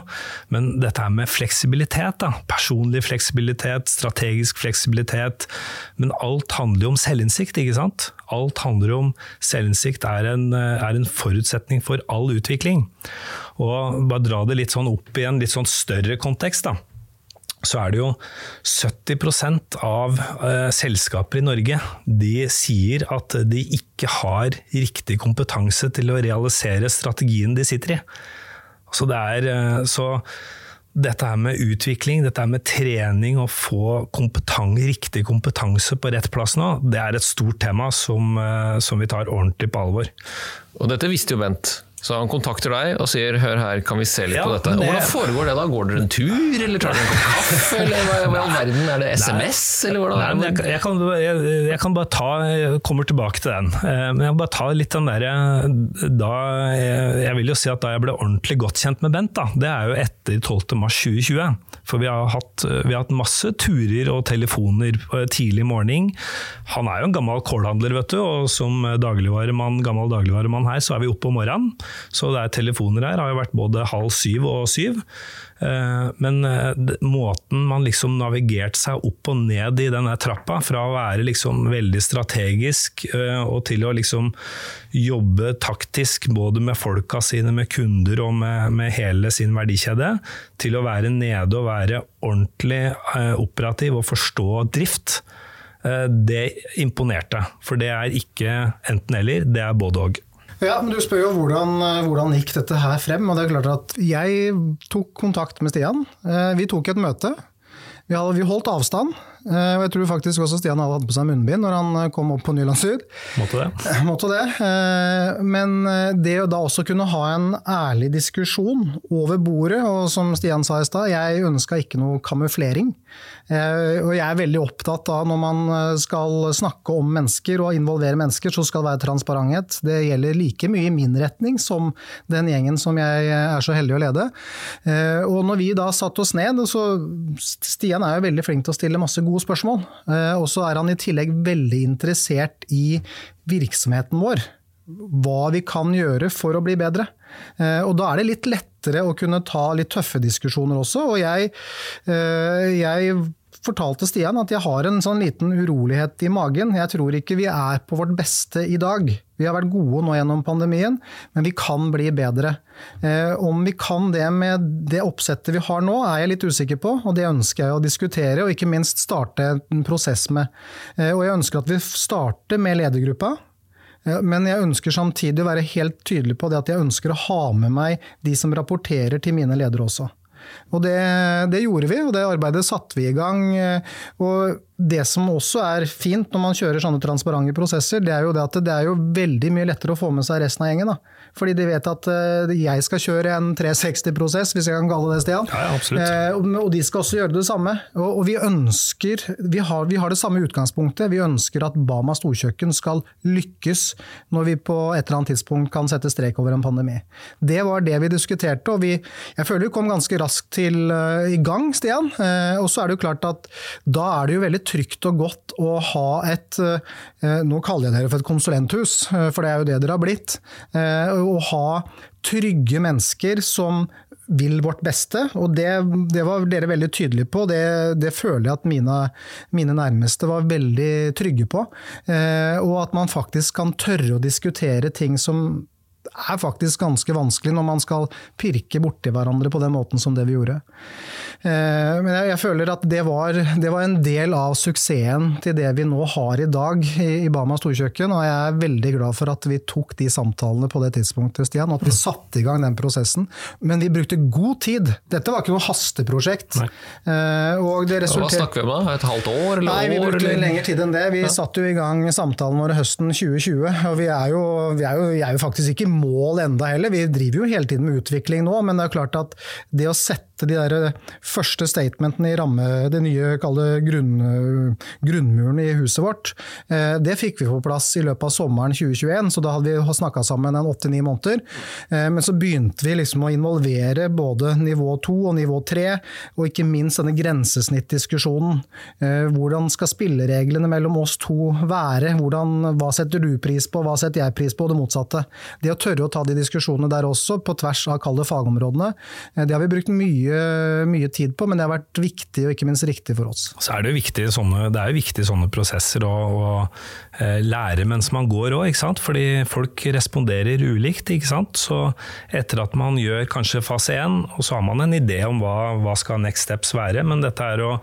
S7: men dette her med fleksibilitet, da. personlig fleksibilitet, strategisk fleksibilitet, men alt handler jo om selvinnsikt, ikke sant? Alt handler om selvinnsikt er en, er en forutsetning for all utvikling. Og bare dra det litt sånn opp i en litt sånn større kontekst, da så er det jo 70 av eh, selskaper i Norge de sier at de ikke har riktig kompetanse til å realisere strategien de sitter i. Så, det er, eh, så dette her med utvikling, dette her med trening og få kompetan riktig kompetanse på rett plass nå, det er et stort tema som, eh, som vi tar ordentlig på alvor.
S6: Og dette visste jo Bent. Så han kontakter deg og sier 'hør her, kan vi se litt
S7: Ja,
S6: på dette'?
S7: det-
S6: Hvordan foregår det da? Går dere en tur, eller tar dere en kopp kaffe? Eller hva i all verden? Er det SMS, eller hvordan
S7: Nei,
S6: er det?
S7: jeg, jeg, kan, jeg, jeg kan bare ta Jeg kommer tilbake til den. Eh, Men jeg vil bare ta litt den derre da jeg, jeg vil jo si at da jeg ble ordentlig godt kjent med Bent, da, det er jo etter 12. mars 2020. For vi har hatt, vi har hatt masse turer og telefoner på tidlig morgen. Han er jo en gammel kålhandler, vet du, og som dagligvaremann, gammel dagligvaremann her, så er vi oppe om morgenen. Så det er telefoner her, har jo vært både halv syv og syv. Eh, men eh, måten man liksom navigerte seg opp og ned i denne trappa, fra å være liksom veldig strategisk eh, og til å liksom jobbe taktisk både med folka sine, med kunder og med, med hele sin verdikjede, til å være nede og være ordentlig operativ og forstå drift, det imponerte. For det er ikke enten-eller, det er både og.
S8: Ja, men Du spør jo hvordan, eh, hvordan gikk dette her frem. og det er klart at Jeg tok kontakt med Stian. Eh, vi tok et møte. Vi, hadde, vi holdt avstand. Eh, og jeg tror faktisk også Stian hadde hatt på seg munnbind når han kom opp på Nyland Syd.
S7: Måtte det.
S8: Måtte det. Men det å da også kunne ha en ærlig diskusjon over bordet, og som Stian sa i stad, jeg ønska ikke noe kamuflering. Eh, og jeg er veldig opptatt av når man eh, skal snakke om mennesker og involvere mennesker, så skal det være transparenthet. Det gjelder like mye i min retning som den gjengen som jeg er så heldig å lede. Eh, og når vi da satte oss ned, så Stian er jo veldig flink til å stille masse gode spørsmål. Og så er han i tillegg veldig interessert i virksomheten vår hva vi kan gjøre for å bli bedre. Og da er det litt lettere å kunne ta litt tøffe diskusjoner også. Og jeg, jeg fortalte Stian at jeg har en sånn liten urolighet i magen. Jeg tror ikke vi er på vårt beste i dag. Vi har vært gode nå gjennom pandemien, men vi kan bli bedre. Eh, om vi kan det med det oppsettet vi har nå, er jeg litt usikker på, og det ønsker jeg å diskutere og ikke minst starte en prosess med. Eh, og jeg ønsker at vi starter med ledergruppa. Eh, men jeg ønsker samtidig å være helt tydelig på det at jeg ønsker å ha med meg de som rapporterer til mine ledere også. Og det, det, gjorde vi, og det arbeidet satte vi i gang. Og det som også er fint når man kjører sånne transparente prosesser, det er jo det at det er jo veldig mye lettere å få med seg resten av gjengen. Da. Fordi de vet at eh, jeg skal kjøre en 360-prosess, hvis jeg kan kalle det Stian.
S7: Ja, absolutt.
S8: Eh, og de skal også gjøre det samme. Og vi ønsker, vi har, vi har det samme utgangspunktet. Vi ønsker at Bama storkjøkken skal lykkes når vi på et eller annet tidspunkt kan sette strek over en pandemi. Det var det vi diskuterte, og vi, jeg føler vi kom ganske raskt til, uh, i gang, Stian. Og så er det jo klart at da er det jo veldig trygt og godt å ha et uh, Nå kaller jeg dere for et konsulenthus, for det er jo det dere har blitt å ha trygge mennesker som vil vårt beste, og det, det var dere veldig tydelige på. Det, det føler jeg at mine, mine, nærmeste var veldig trygge på. Eh, og at man faktisk kan tørre å diskutere ting som er faktisk ganske vanskelig når man skal pirke borti hverandre på den måten som det vi gjorde. Eh, men jeg, føler at det var, det var, en del av suksessen til det vi nå har i dag i Bama storkjøkken, og jeg er veldig glad for at vi tok de samtalene på det tidspunktet, Stian, og at vi satte i gang den prosessen. Men vi brukte god tid. Dette var ikke noe hasteprosjekt. Eh, og det
S6: Hva snakker vi om da? Et halvt år? Eller
S8: Nei, vi brukte eller... lengre tid enn det. Vi ja. satte jo i gang samtalen våre høsten 2020, og vi er jo, vi er jo, jeg er jo faktisk ikke mål enda heller. Vi driver jo hele tiden med utvikling nå, men det er klart at det å sette de der eh, første statementene i ramme, det nye grunn, grunnmuren i huset vårt, eh, det fikk vi på plass i løpet av sommeren 2021, så da hadde vi snakka sammen en åtte-ni måneder. Eh, men så begynte vi liksom å involvere både nivå to og nivå tre, og ikke minst denne grensesnittdiskusjonen. Hvordan skal spillereglene mellom oss to være? Hvordan, hva setter du pris på, hva setter jeg pris på, og det motsatte. Det å tørre å ta de diskusjonene der også, på tvers av kalde fagområdene. Det har vi brukt mye, mye, tid på, men det har vært viktig og ikke minst riktig for oss.
S7: Så er det, viktig, sånne, det er jo viktig sånne prosesser å, å eh, lære mens man går òg, fordi folk responderer ulikt. Så etter at man gjør kanskje fase én, og så har man en idé om hva, hva skal next steps være, men dette er å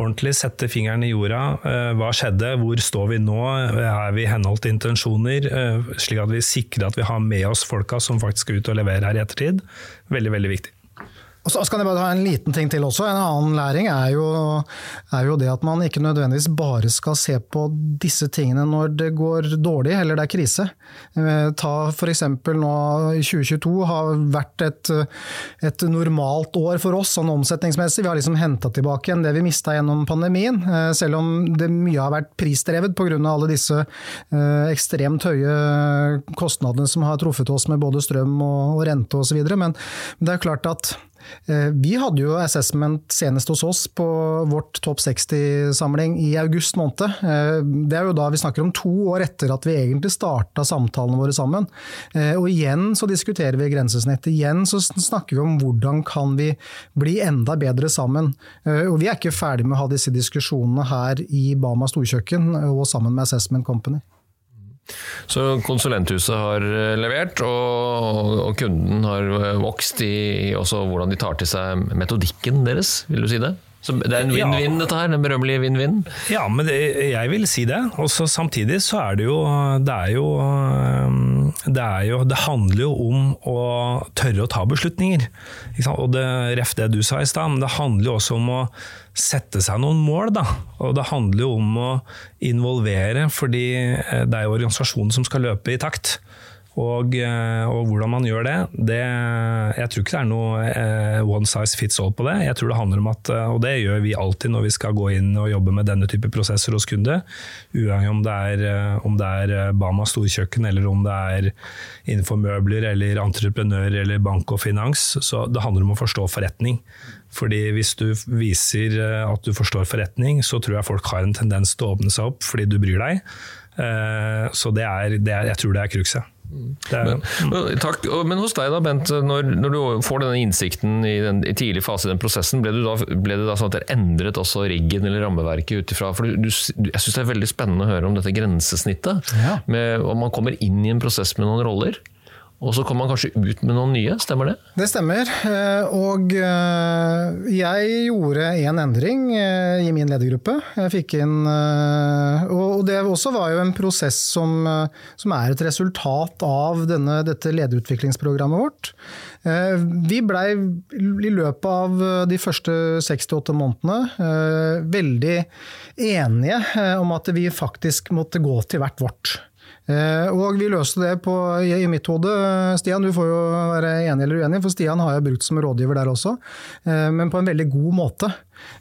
S7: ordentlig, sette fingeren i jorda. Eh, hva skjedde, hvor står vi nå, er vi i henhold til intensjoner? Eh, slik at vi sikrer at vi har med oss folka som faktisk skal ut og levere her i ettertid. Veldig, veldig viktig.
S8: Og så skal jeg bare ta en liten ting til også. En annen læring er jo, er jo, det at man ikke nødvendigvis bare skal se på disse tingene når det går dårlig eller det er krise. Eh, ta f.eks. nå 2022 har vært et, et, normalt år for oss sånn omsetningsmessig. Vi har liksom henta tilbake igjen det vi mista gjennom pandemien. Eh, selv om det mye har vært prisdrevet pga. alle disse eh, ekstremt høye kostnadene som har truffet oss med både strøm og, og rente osv. Men det er klart at vi hadde jo assessment senest hos oss på vårt Topp 60-samling i august måned. Eh, det er jo da vi snakker om to år etter at vi egentlig starta samtalene våre sammen. Eh, og igjen så diskuterer vi grensesnitt. Igjen så snakker vi om hvordan kan vi bli enda bedre sammen. Og vi er ikke ferdig med å ha disse diskusjonene her i Bama storkjøkken og sammen med Assessment Company.
S6: Så konsulenthuset har eh, levert, og, og kunden har eh, vokst i også hvordan de tar til seg metodikken deres, vil du si det? Så det er en vinn-vinn, dette her? Den berømmelige vinn-vinn?
S7: Ja, men det, jeg vil si det. Og samtidig så er det jo det, er jo det er jo det handler jo om å tørre å ta beslutninger. Og det ref det du sa i stad, men det handler jo også om å sette seg noen mål. Da. Og det handler jo om å involvere, fordi eh, det er jo organisasjonen som skal løpe i takt. Og, eh, og, hvordan man gjør det, det, Jeg tror ikke det er noe eh, one size fits all på det. Jeg tror det handler om at, eh, Og det gjør vi alltid når vi skal gå inn og jobbe med denne type prosesser hos kunde. Uavhengig om det er, om det er Bama storkjøkken, eller om det er innenfor møbler, eller entreprenør, eller bank og finans. Så det handler om å forstå forretning. Fordi Hvis du viser at du forstår forretning, så tror jeg folk har en tendens til å åpne seg opp fordi du bryr deg. Så det er, det er, jeg tror det er cruxet.
S6: Men, takk. Men hos deg da, Bent, når, når du får denne innsikten i, den, i tidlig fase i den prosessen, ble, da, ble, det da sånn at dere endret også riggen eller rammeverket ut ifra For du, jeg syns det er veldig spennende å høre om dette grensesnittet. Ja. Med, om man kommer inn i en prosess med noen roller. Og så kom man kanskje ut med noen nye, stemmer det?
S8: Det stemmer. Eh, og eh, jeg gjorde en endring eh, i min ledergruppe. Jeg fikk inn Og det også var jo en prosess som, som er et resultat av denne, dette lederutviklingsprogrammet vårt. Vi blei i løpet av de første 68 månedene veldig enige om at vi faktisk måtte gå til hvert vårt. Eh, og vi løste det på, i mitt hode. Stian, du får jo være enig eller uenig, for Stian har jeg brukt som rådgiver der også. Eh, men på en veldig god måte.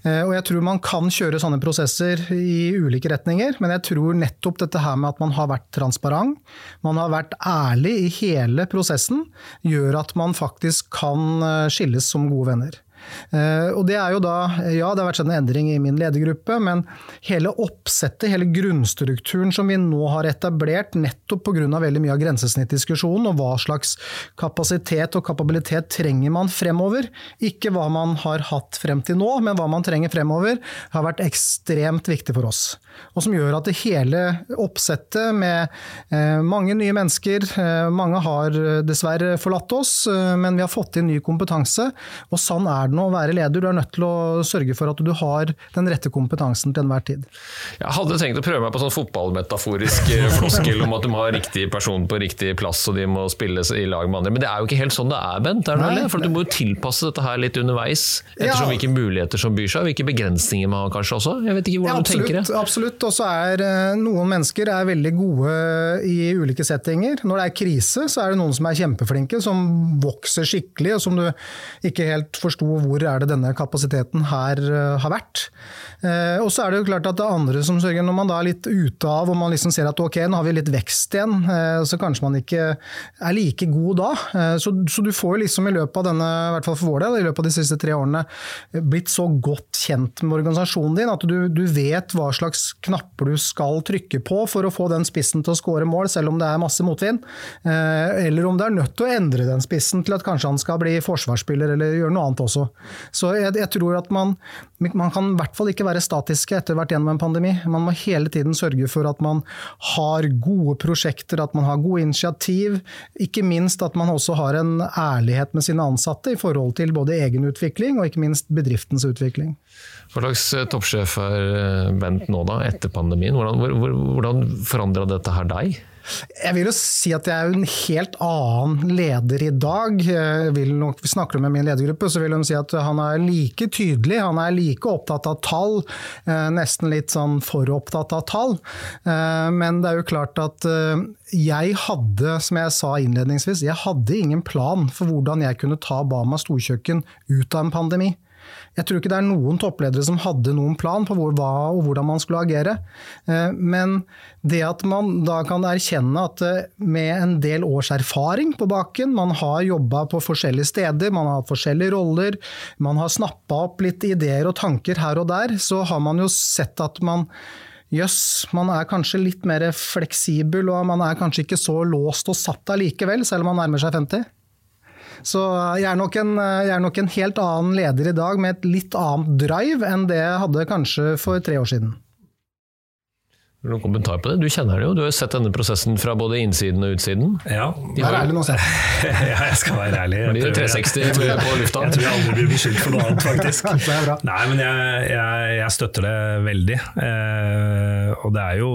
S8: Eh, og jeg tror man kan kjøre sånne prosesser i ulike retninger, men jeg tror nettopp dette her med at man har vært transparent, man har vært ærlig i hele prosessen, gjør at man faktisk kan skilles som gode venner. Eh, og det er jo da, ja det har vært en endring i min ledergruppe, men hele oppsettet, hele grunnstrukturen som vi nå har etablert, nettopp pga. veldig mye av grensesnittdiskusjonen, og hva slags kapasitet og kapabilitet trenger man fremover, ikke hva man har hatt frem til nå, men hva man trenger fremover, har vært ekstremt viktig for oss. Og som gjør at det hele oppsettet med eh, mange nye mennesker, eh, mange har dessverre forlatt oss, men vi har fått inn ny kompetanse, og sånn er det nå å være leder. Du er nødt til å sørge for at du har den rette kompetansen til enhver tid.
S6: Jeg hadde tenkt å prøve meg på sånn fotballmetaforisk eh, floskel om at du må ha riktig person på riktig plass og de må spille i lag med andre, men det er jo ikke helt sånn det er, Bent? Er det for Du må jo tilpasse dette her litt underveis, ettersom ja. hvilke muligheter som byr seg, hvilke begrensninger man har kanskje også? Jeg vet ikke hvordan ja,
S8: absolutt,
S6: du tenker det.
S8: Absolutt. Og så er eh, noen mennesker er veldig gode i ulike settinger. Når det er krise, så er det noen som er kjempeflinke, som vokser skikkelig, og som du ikke helt forsto hvor er det denne kapasiteten her eh, har vært. Eh, og så er det jo klart at det er andre som sørger, når man da er litt ute av og man liksom ser at ok, nå har vi litt vekst igjen, så kanskje man ikke er like god da. Så, så du får jo liksom i løpet av denne, i hvert fall for vår del, i løpet av de siste tre årene blitt så godt kjent med organisasjonen din at du, du vet hva slags knapper du skal trykke på for å få den spissen til å skåre mål, selv om det er masse motvind. Eller om det er nødt til å endre den spissen til at kanskje han skal bli forsvarsspiller eller gjøre noe annet også. Så jeg, jeg tror at man, man kan i hvert fall ikke være statiske etter hvert gjennom en pandemi. Man må hele tiden sørge for at man har gode prosjekter, at man har gode initiativ. Ikke minst at man også har en ærlighet med sine ansatte i forhold til både egen utvikling og ikke minst bedriftens utvikling.
S6: Hva slags eh, toppsjef er eh, Bent nå da, etter pandemien? Hvordan, hvordan forandra dette her deg?
S8: Jeg vil jo si at jeg er en helt annen leder i dag. Vil nok, snakker med min ledergruppe, så vil de si at han er like tydelig, han er like opptatt av tall. Eh, nesten litt sånn for opptatt av tall. Men det er jo klart at jeg hadde, som jeg sa innledningsvis, jeg hadde ingen plan for hvordan jeg kunne ta Bama storkjøkken ut av en pandemi. Jeg tror ikke det er noen toppledere som hadde noen plan på hvor, hva og hvordan man skulle agere. Eh, men det at man da kan erkjenne at eh, med en del års erfaring på baken, man har jobba på forskjellige steder, man har hatt forskjellige roller, man har snappa opp litt ideer og tanker her og der, så har man jo sett at man Jøss, man er kanskje litt mer fleksibel, og man er kanskje ikke så låst og satt allikevel, selv om man nærmer seg 50. Så jeg er, en, jeg er nok en helt annen leder i dag, med et litt annet drive enn det jeg hadde kanskje for tre år siden.
S6: Noen kommentar på det? Du kjenner det jo, du har jo sett denne prosessen fra både innsiden og utsiden.
S7: Ja,
S6: De
S8: Vær ærlig nå, Seth.
S7: ja, jeg skal være ærlig. Jeg tror-
S6: 360
S7: jeg tror-
S6: på lufta.
S7: Jeg tror jeg aldri blir beskyldt for noe annet, faktisk.
S8: Det er bra.
S7: Nei, men jeg, jeg, jeg støtter det veldig. Eh, og det er jo,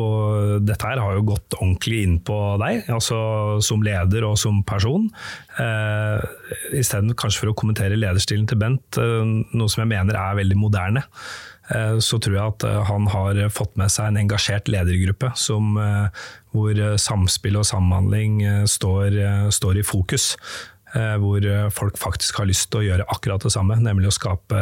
S7: dette her har jo gått ordentlig inn på deg, altså som leder og som person. Eh, Isteden kanskje for å kommentere lederstilen til Bent, eh, noe som jeg mener er veldig moderne. Eh, Så tror jeg at eh, han har fått med seg en engasjert ledergruppe som, eh, hvor samspill og samhandling står, står i fokus hvor eh, folk faktisk har lyst til å gjøre akkurat det samme, nemlig å skape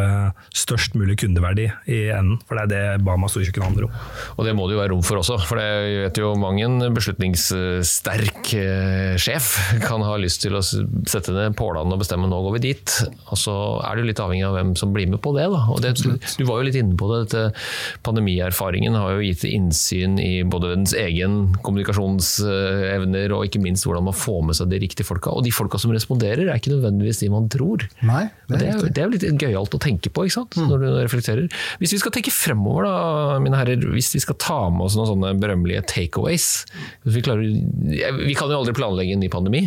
S7: størst mulig kundeverdi i enden. For det er det Bama storkjøkken handler om.
S6: Og det må det jo være rom for også, for det vet jo mange en beslutningssterk eh, sjef kan ha lyst til å sette ned pålene og bestemme nå går vi dit. Og så er du litt avhengig av hvem som blir med på det. Da. Og det du var jo litt inne på det, dette pandemierfaringen har jo gitt innsyn i både ens egen kommunikasjonsevner og ikke minst hvordan man får med seg de riktige folka. Og de folka som responderer er ikke nødvendigvis de man tror.
S8: Nei, det er det,
S6: det er litt gøyalt å tenke på, ikke sant? når du reflekterer. Hvis vi skal tenke fremover, da, mine herrer, hvis vi skal ta med oss noen sånne berømmelige takeaways vi, klarer, vi kan jo aldri planlegge en ny pandemi,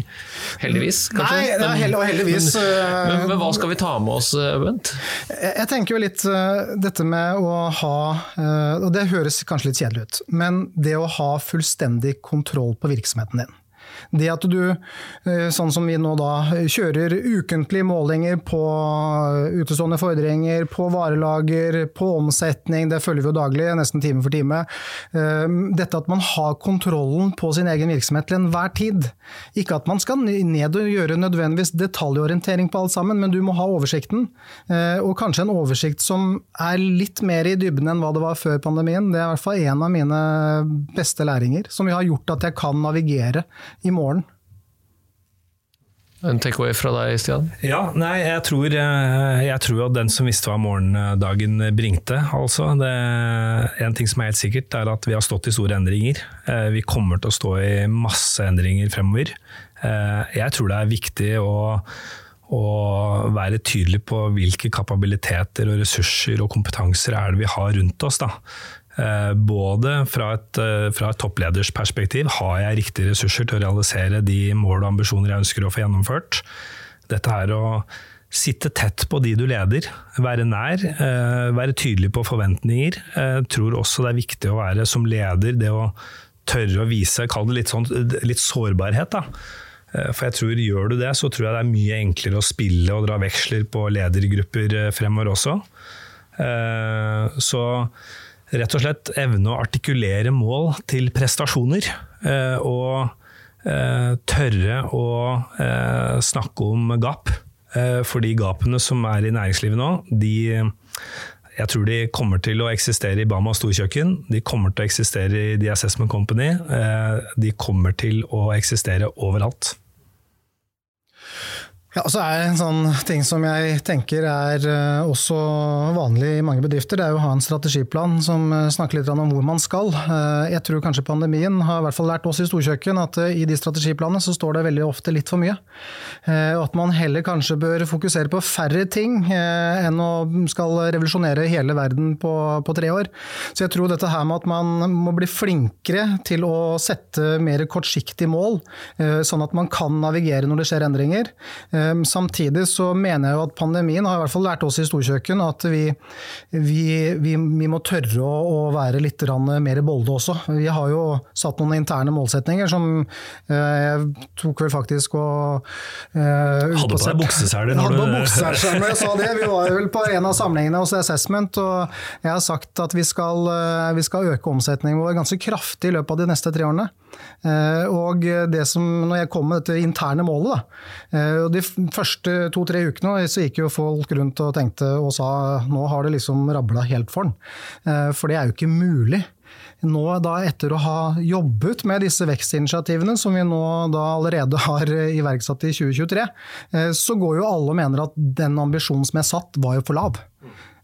S6: heldigvis. kanskje?
S8: Nei, det er hell- og heldigvis,
S6: Men,
S8: øh,
S6: men, men hva skal vi ta med oss, eh, Bent?
S8: Jeg jeg tenker jo litt eh, dette med å ha, eh, og det høres kanskje litt kjedelig ut, men det å ha fullstendig kontroll på virksomheten din. Det at du, eh, sånn som vi nå da, kjører ukentlige målinger på utestående fordringer, på varelager, på omsetning, det følger vi jo daglig, nesten time for time. Eh, Dette at man har kontrollen på sin egen virksomhet til enhver tid. Ikke at man skal ned og gjøre nødvendigvis detaljorientering på alt sammen, men du må ha oversikten. Eh, Og kanskje en oversikt som er litt mer i dybden enn hva det var før pandemien. Det er i hvert fall en av mine beste læringer, som har gjort at jeg kan navigere i morgen.
S6: En takeaway fra deg, Stian?
S7: Ja, nei, jeg tror, eh, jeg tror at den som visste hva morgendagen bringte, altså. Det, en ting som er helt sikkert, er at vi har stått i store endringer. Eh, Vi kommer til å stå i masse endringer fremover. Eh, Jeg tror det er viktig å, å være tydelig på hvilke kapabiliteter og ressurser og kompetanser er det vi har rundt oss. da. Eh, Både fra et, eh, fra et toppleders perspektiv, har jeg riktige ressurser til å realisere de mål og ambisjoner jeg ønsker å få gjennomført? Dette er å sitte tett på de du leder, være nær, eh, være tydelig på forventninger. Jeg tror også det er viktig å være som leder, det å tørre å vise, kall det litt, sånn, litt sårbarhet. da. For jeg tror Gjør du det, så tror jeg det er mye enklere å spille og dra veksler på ledergrupper fremover også. Så rett og slett evne å artikulere mål til prestasjoner. eh, Og eh, tørre å eh, snakke om gap. For de gapene som er i næringslivet nå, de jeg tror de kommer til å eksistere i Bama storkjøkken. De kommer til å eksistere i The Assessment Company. De kommer til å eksistere overalt.
S8: Ja, og så er det en sånn ting som jeg tenker er eh, også vanlig i mange bedrifter, det er jo å ha en strategiplan som eh, snakker litt om hvor man skal. Eh, Jeg tror kanskje pandemien har i hvert fall lært oss i storkjøkken at i de strategiplanene så står det veldig ofte litt for mye. Og at man heller kanskje bør fokusere på færre ting enn å skal revolusjonere hele verden på, på tre år. Så jeg tror dette her med at man må bli flinkere til å sette mer kortsiktige mål, sånn at man kan navigere når det skjer endringer. Eh, Samtidig så mener jeg jo at pandemien har i hvert fall lært oss i storkjøkken at vi, vi, vi, vi må tørre å, være litt mer bolde også. Vi har jo satt noen interne målsetninger som eh, jeg tok vel faktisk og eh,
S7: Hadde på deg bukseseler når
S8: Hadde på
S7: du-
S8: bukseseler når jeg sa det. Vi var vel på en av samlingene hos Assessment, og jeg har sagt at vi skal, eh, vi skal øke omsetningen vår ganske kraftig i løpet av de neste tre årene. Eh, og det som, når jeg kom med dette interne målet, da, eh, og de første to-tre ukene så gikk jo folk rundt og tenkte og sa nå har det liksom rabla helt for. Eh, for det er jo ikke mulig. Nå da etter å ha jobbet med disse vekstinitiativene, som vi nå da allerede har iverksatt i 2023, så går jo alle og mener at den ambisjonen som er satt, var jo for lav.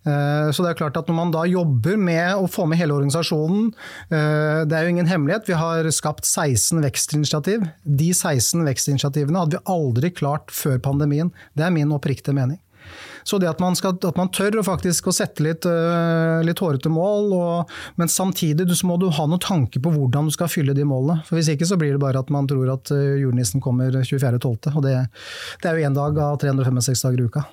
S8: Eh, så det er klart at Når man da jobber med å få med hele organisasjonen eh, Det er jo ingen hemmelighet, vi har skapt 16 vekstinitiativ. De 16 vekstinitiativene hadde vi aldri klart før pandemien. Det er min oppriktige mening. Så det at man, skal, at man tør faktisk å sette litt, uh, litt hårete mål, og, men samtidig så må du ha noen tanke på hvordan du skal fylle de målene. For Hvis ikke så blir det bare at man tror at julenissen kommer 24.12. Og det, det er jo én dag av 365 dager i uka.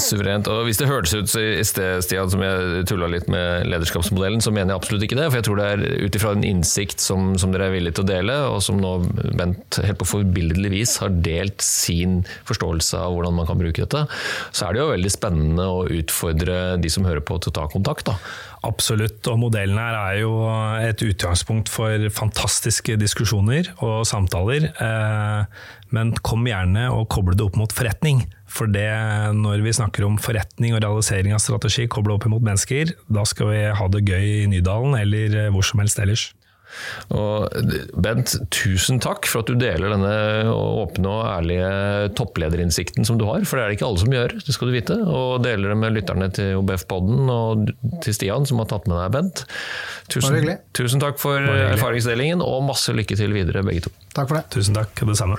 S6: Suverent. Og Hvis det hørtes ut i sted Stian, som jeg tulla litt med lederskapsmodellen, så mener jeg absolutt ikke det. For jeg tror det er ut ifra en innsikt som, som, dere er villige til å dele, og som nå Bent helt på forbilledlig vis har delt sin forståelse av hvordan man kan bruke dette, så er det jo veldig spennende å utfordre de som hører på til å ta kontakt. da.
S7: Absolutt, og modellen her er jo et utgangspunkt for fantastiske diskusjoner og samtaler. Eh, men kom gjerne og koble det opp mot forretning. For det, når vi snakker om forretning og realisering av strategi kobla opp mot mennesker, da skal vi ha det gøy i Nydalen eller eh, hvor som helst ellers.
S6: Og Bent, tusen takk for at du deler denne åpne og ærlige topplederinnsikten som du har, for det er det ikke alle som gjør, det skal du vite. Og deler det med lytterne til OBF-podden og til Stian, som har tatt med deg, Bent. Tusen, tusen takk for erfaringsdelingen, og masse lykke til videre, begge to.
S8: Takk for det.
S7: Tusen takk, det samme.